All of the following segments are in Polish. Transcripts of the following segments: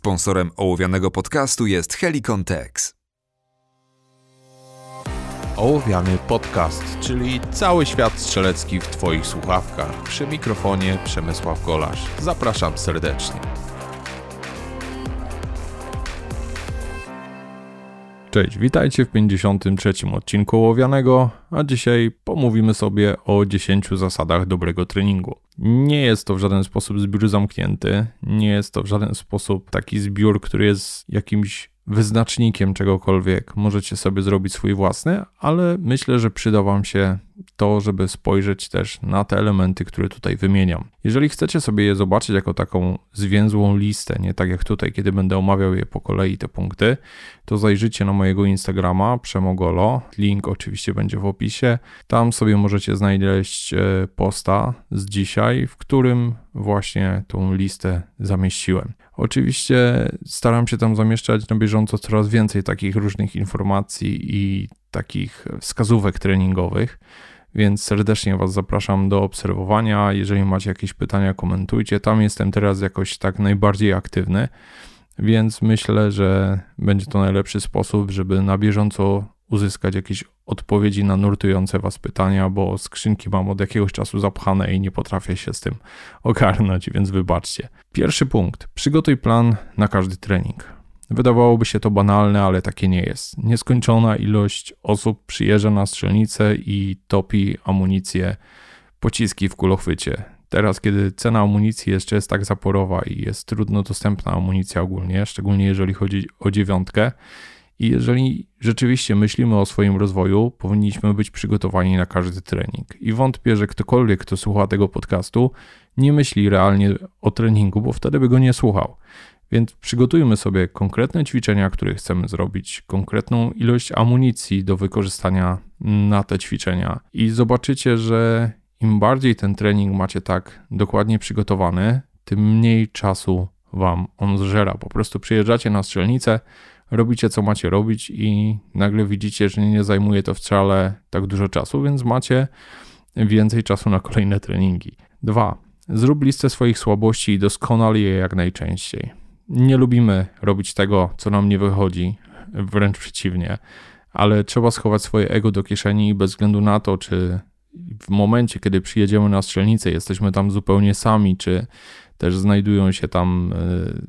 Sponsorem ołowianego podcastu jest Helicon Tex. Ołowiany podcast, czyli cały świat strzelecki w Twoich słuchawkach. Przy mikrofonie Przemysław Golasz. Zapraszam serdecznie. Cześć, witajcie w 53. odcinku Ołowianego, a dzisiaj pomówimy sobie o 10 zasadach dobrego treningu. Nie jest to w żaden sposób zbiór zamknięty, nie jest to w żaden sposób taki zbiór, który jest jakimś wyznacznikiem czegokolwiek. Możecie sobie zrobić swój własny, ale myślę, że przyda Wam się to, żeby spojrzeć też na te elementy, które tutaj wymieniam. Jeżeli chcecie sobie je zobaczyć jako taką zwięzłą listę, nie tak jak tutaj, kiedy będę omawiał je po kolei te punkty, to zajrzyjcie na mojego Instagrama przemogolo. Link oczywiście będzie w opisie. Tam sobie możecie znaleźć e, posta z dzisiaj, w którym właśnie tą listę zamieściłem. Oczywiście staram się tam zamieszczać na bieżąco coraz więcej takich różnych informacji i takich wskazówek treningowych, więc serdecznie Was zapraszam do obserwowania. Jeżeli macie jakieś pytania, komentujcie. Tam jestem teraz jakoś tak najbardziej aktywny, więc myślę, że będzie to najlepszy sposób, żeby na bieżąco uzyskać jakieś odpowiedzi na nurtujące Was pytania, bo skrzynki mam od jakiegoś czasu zapchane i nie potrafię się z tym ogarnąć, więc wybaczcie. Pierwszy punkt. Przygotuj plan na każdy trening. Wydawałoby się to banalne, ale takie nie jest. Nieskończona ilość osób przyjeżdża na strzelnicę i topi amunicję, pociski w kulochwycie. Teraz, kiedy cena amunicji jeszcze jest tak zaporowa i jest trudno dostępna amunicja ogólnie, szczególnie jeżeli chodzi o dziewiątkę, i jeżeli rzeczywiście myślimy o swoim rozwoju, powinniśmy być przygotowani na każdy trening. I wątpię, że ktokolwiek, kto słucha tego podcastu, nie myśli realnie o treningu, bo wtedy by go nie słuchał. Więc przygotujmy sobie konkretne ćwiczenia, które chcemy zrobić, konkretną ilość amunicji do wykorzystania na te ćwiczenia i zobaczycie, że im bardziej ten trening macie tak dokładnie przygotowany, tym mniej czasu wam on zżera. Po prostu przyjeżdżacie na strzelnicę, robicie co macie robić i nagle widzicie, że nie zajmuje to wcale tak dużo czasu, więc macie więcej czasu na kolejne treningi. Dwa. Zrób listę swoich słabości i doskonal je jak najczęściej nie lubimy robić tego, co nam nie wychodzi, wręcz przeciwnie, ale trzeba schować swoje ego do kieszeni bez względu na to, czy w momencie, kiedy przyjedziemy na strzelnicę, jesteśmy tam zupełnie sami, czy też znajdują się tam e,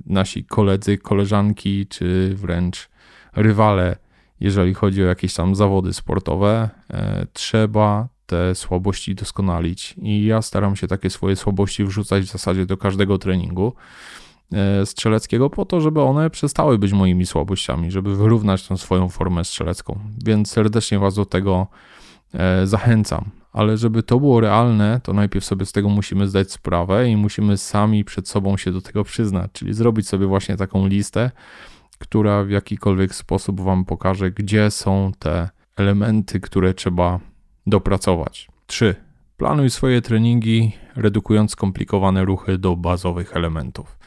nasi koledzy, koleżanki, czy wręcz rywale, jeżeli chodzi o jakieś tam zawody sportowe, e, trzeba te słabości doskonalić. I ja staram się takie swoje słabości wrzucać w zasadzie do każdego treningu. E, strzeleckiego po to, żeby one przestały być moimi słabościami, żeby wyrównać tą swoją formę strzelecką. Więc serdecznie Was do tego e, zachęcam. Ale żeby to było realne, to najpierw sobie z tego musimy zdać sprawę i musimy sami przed sobą się do tego przyznać, czyli zrobić sobie właśnie taką listę, która w jakikolwiek sposób Wam pokaże, gdzie są te elementy, które trzeba dopracować. 3. Planuj swoje treningi, redukując skomplikowane ruchy do bazowych elementów.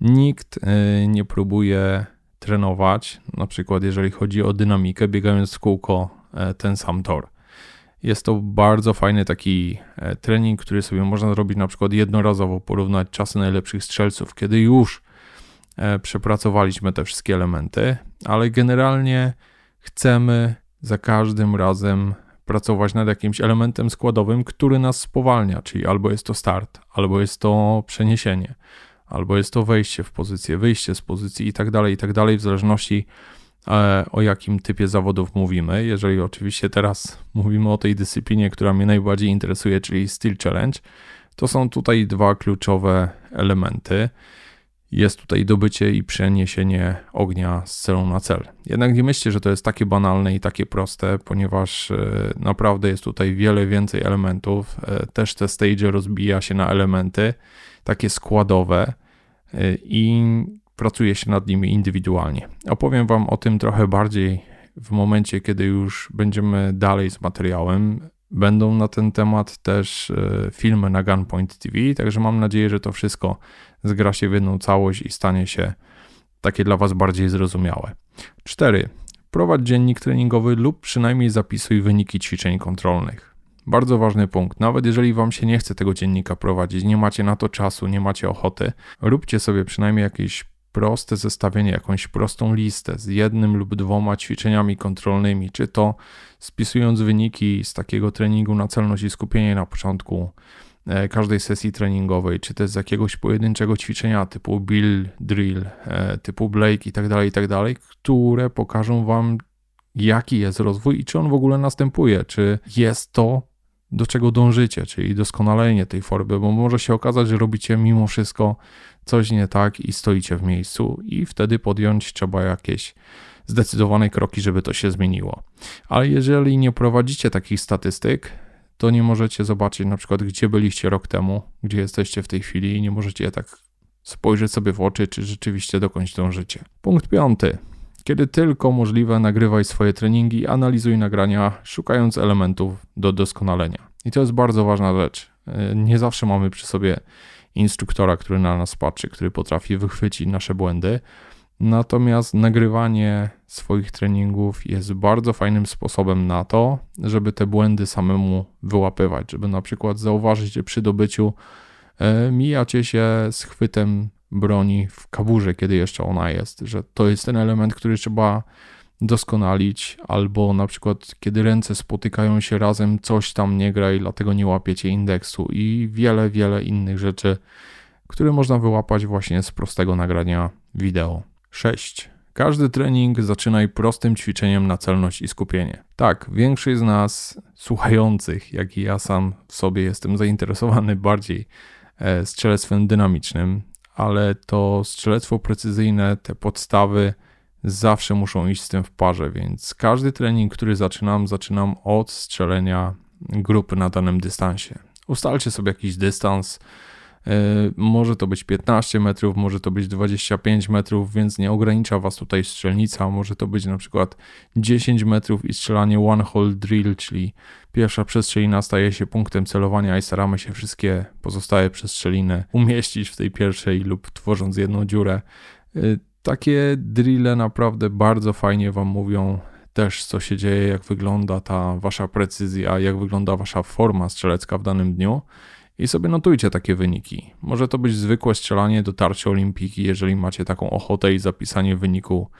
Nikt y, nie próbuje trenować, na przykład jeżeli chodzi o dynamikę, biegając w kółko e, ten sam tor. Jest to bardzo fajny taki e, trening, który sobie można zrobić na przykład jednorazowo, porównać czasy najlepszych strzelców, kiedy już e, przepracowaliśmy te wszystkie elementy, ale generalnie chcemy za każdym razem pracować nad jakimś elementem składowym, który nas spowalnia, czyli albo jest to start, albo jest to przeniesienie, albo jest to wejście w pozycję, wyjście z pozycji i tak dalej, i tak dalej, w zależności e, o jakim typie zawodów mówimy. Jeżeli oczywiście teraz mówimy o tej dyscyplinie, która mnie najbardziej interesuje, czyli Steel Challenge, to są tutaj dwa kluczowe elementy. Jest tutaj dobycie i przeniesienie ognia z celą na cel. Jednak nie myślcie, że to jest takie banalne i takie proste, ponieważ e, naprawdę jest tutaj wiele więcej elementów. E, też te stage rozbija się na elementy takie składowe i pracuje się nad nimi indywidualnie. Opowiem Wam o tym trochę bardziej w momencie, kiedy już będziemy dalej z materiałem. Będą na ten temat też y, filmy na Gunpoint TV, także mam nadzieję, że to wszystko zgra się w jedną całość i stanie się takie dla Was bardziej zrozumiałe. 4. Prowadź dziennik treningowy lub przynajmniej zapisuj wyniki ćwiczeń kontrolnych. Bardzo ważny punkt. Nawet jeżeli Wam się nie chce tego dziennika prowadzić, nie macie na to czasu, nie macie ochoty, róbcie sobie przynajmniej jakieś proste zestawienie, jakąś prostą listę z jednym lub dwoma ćwiczeniami kontrolnymi, czy to spisując wyniki z takiego treningu na celność i skupienie na początku e, każdej sesji treningowej, czy też z jakiegoś pojedynczego ćwiczenia typu Bill, Drill, e, typu Blake i tak dalej, i tak które pokażą Wam, jaki jest rozwój i czy on w ogóle następuje, czy jest to, do czego dążycie, czyli doskonalenie tej formy, bo może się okazać, że robicie mimo wszystko coś nie tak i stoicie w miejscu, i wtedy podjąć trzeba jakieś zdecydowane kroki, żeby to się zmieniło. Ale jeżeli nie prowadzicie takich statystyk, to nie możecie zobaczyć na przykład, gdzie byliście rok temu, gdzie jesteście w tej chwili i nie możecie tak spojrzeć sobie w oczy, czy rzeczywiście dokąd dążycie. Punkt piąty. Kiedy tylko możliwe, nagrywaj swoje treningi, analizuj nagrania, szukając elementów do doskonalenia. I to jest bardzo ważna rzecz. Nie zawsze mamy przy sobie instruktora, który na nas patrzy, który potrafi wychwycić nasze błędy. Natomiast nagrywanie swoich treningów jest bardzo fajnym sposobem na to, żeby te błędy samemu wyłapywać, żeby na przykład zauważyć, że przy dobyciu e, mijacie się z chwytem broni w kaburze, kiedy jeszcze ona jest, że to jest ten element, który trzeba doskonalić, albo na przykład kiedy ręce spotykają się razem, coś tam nie gra i dlatego nie łapiecie indeksu i wiele, wiele innych rzeczy, które można wyłapać właśnie z prostego nagrania wideo. 6. Każdy trening zaczynaj prostym ćwiczeniem na celność i skupienie. Tak, większość z nas słuchających, jak i ja sam w sobie jestem zainteresowany bardziej e, strzelectwem dynamicznym, ale to strzelectwo precyzyjne, te podstawy zawsze muszą iść z tym w parze, więc każdy trening, który zaczynam, zaczynam od strzelenia grupy na danym dystansie. Ustalcie sobie jakiś dystans, może to być 15 metrów, może to być 25 metrów, więc nie ogranicza Was tutaj strzelnica. Może to być na przykład 10 metrów i strzelanie one hole drill, czyli pierwsza przestrzelina staje się punktem celowania i staramy się wszystkie pozostałe przestrzeliny umieścić w tej pierwszej lub tworząc jedną dziurę. E, takie drille naprawdę bardzo fajnie Wam mówią też, co się dzieje, jak wygląda ta Wasza precyzja, jak wygląda Wasza forma strzelecka w danym dniu i sobie notujcie takie wyniki. Może to być zwykłe strzelanie do tarczy olimpiki, jeżeli macie taką ochotę i zapisanie wyniku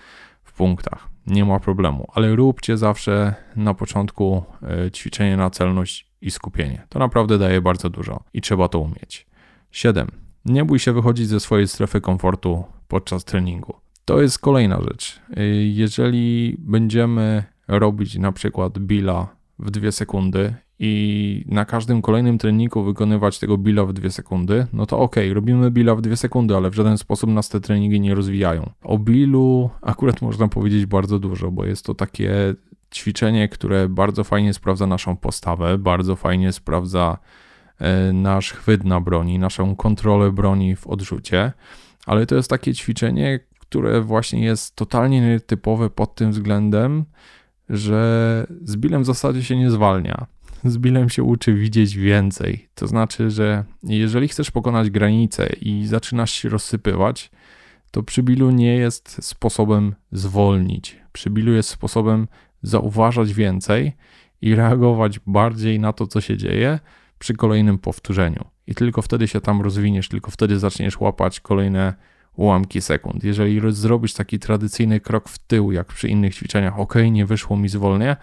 w punktach. Nie ma problemu, ale róbcie zawsze na początku e, ćwiczenie na celność i skupienie. To naprawdę daje bardzo dużo i trzeba to umieć. 7. Nie bój się wychodzić ze swojej strefy komfortu podczas treningu. To jest kolejna rzecz. E, jeżeli będziemy robić na przykład bila w 2 sekundy i na każdym kolejnym treningu wykonywać tego billa w 2 sekundy, no to ok, robimy billa w 2 sekundy, ale w żaden sposób nas te treningi nie rozwijają. O billu akurat można powiedzieć bardzo dużo, bo jest to takie ćwiczenie, które bardzo fajnie sprawdza naszą postawę, bardzo fajnie sprawdza e, nasz chwyt na broni, naszą kontrolę broni w odrzucie, ale to jest takie ćwiczenie, które właśnie jest totalnie nietypowe pod tym względem, że z bilem w zasadzie się nie zwalnia z Billem się uczy widzieć więcej. To znaczy, że jeżeli chcesz pokonać granicę i zaczynasz się rozsypywać, to przy Billu nie jest sposobem zwolnić. Przy Billu jest sposobem zauważać więcej i reagować bardziej na to, co się dzieje przy kolejnym powtórzeniu. I tylko wtedy się tam rozwiniesz, tylko wtedy zaczniesz łapać kolejne ułamki sekund. Jeżeli zrobisz taki tradycyjny krok w tył, jak przy innych ćwiczeniach, ok, nie wyszło mi zwolnie,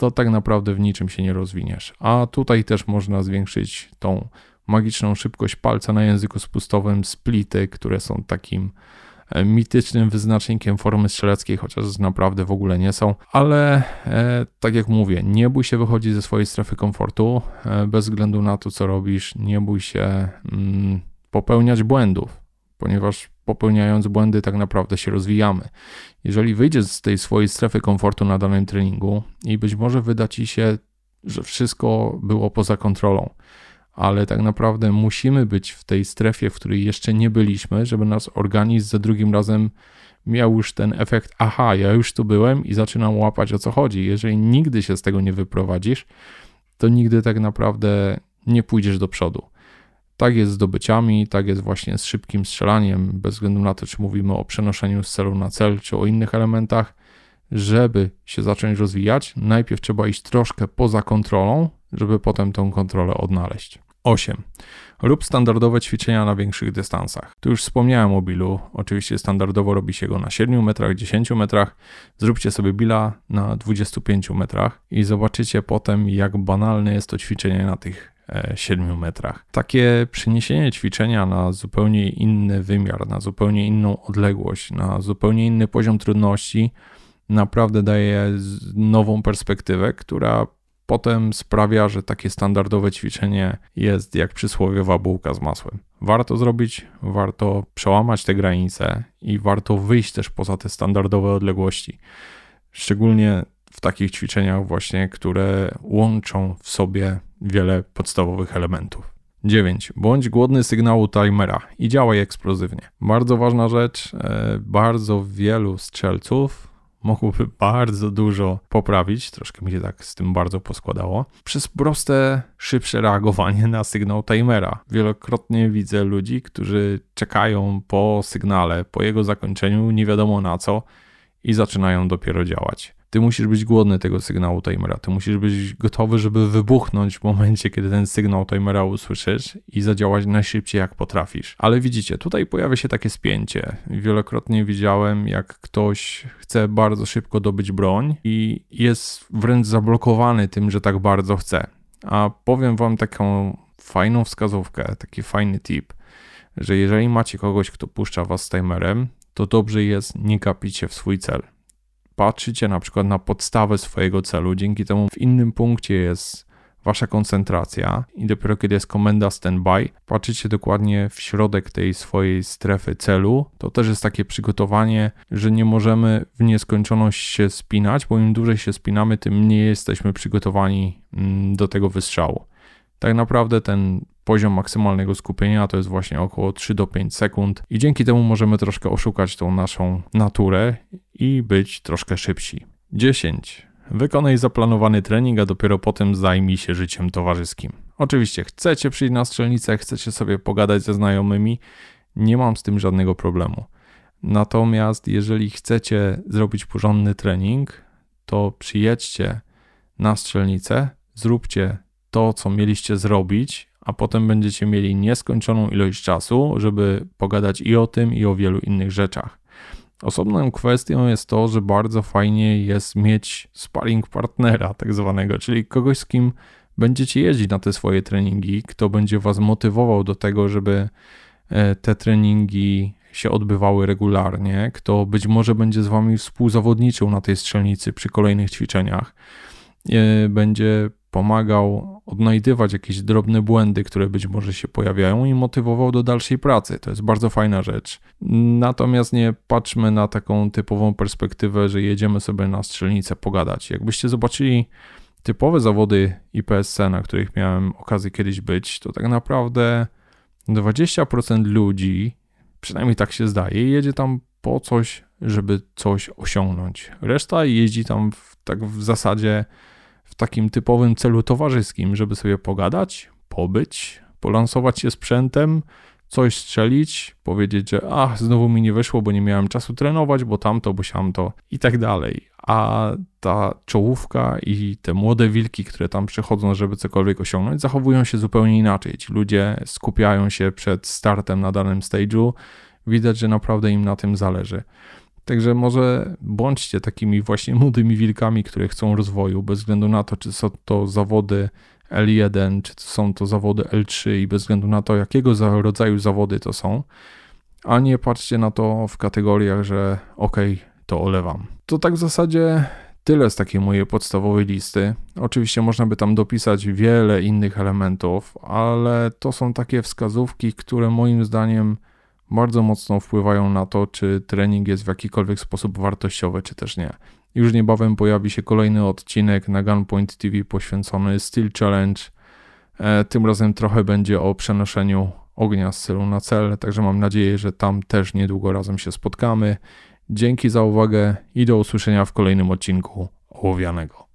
to tak naprawdę w niczym się nie rozwiniesz. A tutaj też można zwiększyć tą magiczną szybkość palca na języku spustowym, splity, które są takim e, mitycznym wyznacznikiem formy strzeleckiej, chociaż naprawdę w ogóle nie są. Ale e, tak jak mówię, nie bój się wychodzić ze swojej strefy komfortu, e, bez względu na to, co robisz, nie bój się mm, popełniać błędów, ponieważ popełniając błędy, tak naprawdę się rozwijamy. Jeżeli wyjdziesz z tej swojej strefy komfortu na danym treningu i być może wyda ci się, że wszystko było poza kontrolą, ale tak naprawdę musimy być w tej strefie, w której jeszcze nie byliśmy, żeby nas organizm za drugim razem miał już ten efekt, aha, ja już tu byłem i zaczynam łapać o co chodzi. Jeżeli nigdy się z tego nie wyprowadzisz, to nigdy tak naprawdę nie pójdziesz do przodu. Tak jest z zdobyciami, tak jest właśnie z szybkim strzelaniem, bez względu na to, czy mówimy o przenoszeniu z celu na cel, czy o innych elementach. Żeby się zacząć rozwijać, najpierw trzeba iść troszkę poza kontrolą, żeby potem tą kontrolę odnaleźć. 8. Rób standardowe ćwiczenia na większych dystansach. Tu już wspomniałem o bilu. Oczywiście standardowo robi się go na 7 metrach, 10 metrach. Zróbcie sobie bila na 25 metrach i zobaczycie potem, jak banalne jest to ćwiczenie na tych 7 metrach. Takie przeniesienie ćwiczenia na zupełnie inny wymiar, na zupełnie inną odległość, na zupełnie inny poziom trudności naprawdę daje nową perspektywę, która potem sprawia, że takie standardowe ćwiczenie jest jak przysłowiowa bułka z masłem. Warto zrobić, warto przełamać te granice i warto wyjść też poza te standardowe odległości. Szczególnie w takich ćwiczeniach właśnie, które łączą w sobie wiele podstawowych elementów. 9. Bądź głodny sygnału timera i działaj eksplozywnie. Bardzo ważna rzecz, e, bardzo wielu strzelców mogłoby bardzo dużo poprawić, troszkę mi się tak z tym bardzo poskładało, przez proste, szybsze reagowanie na sygnał timera. Wielokrotnie widzę ludzi, którzy czekają po sygnale, po jego zakończeniu, nie wiadomo na co i zaczynają dopiero działać. Ty musisz być głodny tego sygnału timera. Ty musisz być gotowy, żeby wybuchnąć w momencie, kiedy ten sygnał timera usłyszysz i zadziałać najszybciej jak potrafisz. Ale widzicie, tutaj pojawia się takie spięcie. Wielokrotnie widziałem, jak ktoś chce bardzo szybko dobyć broń i jest wręcz zablokowany tym, że tak bardzo chce. A powiem wam taką fajną wskazówkę, taki fajny tip, że jeżeli macie kogoś, kto puszcza was z timerem, to dobrze jest nie gapić się w swój cel patrzycie na przykład na podstawę swojego celu, dzięki temu w innym punkcie jest wasza koncentracja i dopiero kiedy jest komenda standby, patrzycie dokładnie w środek tej swojej strefy celu, to też jest takie przygotowanie, że nie możemy w nieskończoność się spinać, bo im dłużej się spinamy, tym mniej jesteśmy przygotowani mm, do tego wystrzału. Tak naprawdę ten poziom maksymalnego skupienia to jest właśnie około 3 do 5 sekund i dzięki temu możemy troszkę oszukać tą naszą naturę i być troszkę szybsi. 10. Wykonaj zaplanowany trening, a dopiero potem zajmij się życiem towarzyskim. Oczywiście chcecie przyjść na strzelnicę, chcecie sobie pogadać ze znajomymi, nie mam z tym żadnego problemu. Natomiast jeżeli chcecie zrobić porządny trening, to przyjedźcie na strzelnicę, zróbcie to, co mieliście zrobić, a potem będziecie mieli nieskończoną ilość czasu, żeby pogadać i o tym, i o wielu innych rzeczach. Osobną kwestią jest to, że bardzo fajnie jest mieć sparring partnera, tak zwanego, czyli kogoś, z kim będziecie jeździć na te swoje treningi, kto będzie was motywował do tego, żeby e, te treningi się odbywały regularnie, kto być może będzie z wami współzawodniczył na tej strzelnicy przy kolejnych ćwiczeniach, e, będzie pomagał odnajdywać jakieś drobne błędy, które być może się pojawiają i motywował do dalszej pracy. To jest bardzo fajna rzecz. Natomiast nie patrzmy na taką typową perspektywę, że jedziemy sobie na strzelnicę pogadać. Jakbyście zobaczyli typowe zawody IPSC, na których miałem okazję kiedyś być, to tak naprawdę 20% ludzi, przynajmniej tak się zdaje, jedzie tam po coś, żeby coś osiągnąć. Reszta jeździ tam w, tak w zasadzie w takim typowym celu towarzyskim, żeby sobie pogadać, pobyć, polansować się sprzętem, coś strzelić, powiedzieć, że ach, znowu mi nie wyszło, bo nie miałem czasu trenować, bo tamto, bo siamto i tak dalej. A ta czołówka i te młode wilki, które tam przychodzą, żeby cokolwiek osiągnąć, zachowują się zupełnie inaczej. Ci ludzie skupiają się przed startem na danym stage'u, widać, że naprawdę im na tym zależy. Także może bądźcie takimi właśnie młodymi wilkami, które chcą rozwoju, bez względu na to, czy są to zawody L1, czy są to zawody L3 i bez względu na to, jakiego rodzaju zawody to są, a nie patrzcie na to w kategoriach, że okay, to olewam. To tak w zasadzie tyle z takiej mojej podstawowej listy. Oczywiście można by tam dopisać wiele innych elementów, ale to są takie wskazówki, które moim zdaniem bardzo mocno wpływają na to, czy trening jest w jakikolwiek sposób wartościowy, czy też nie. Już niebawem pojawi się kolejny odcinek na Gunpoint TV poświęcony Steel Challenge. E, tym razem trochę będzie o przenoszeniu ognia z celu na cel, także mam nadzieję, że tam też niedługo razem się spotkamy. Dzięki za uwagę i do usłyszenia w kolejnym odcinku Ołowianego.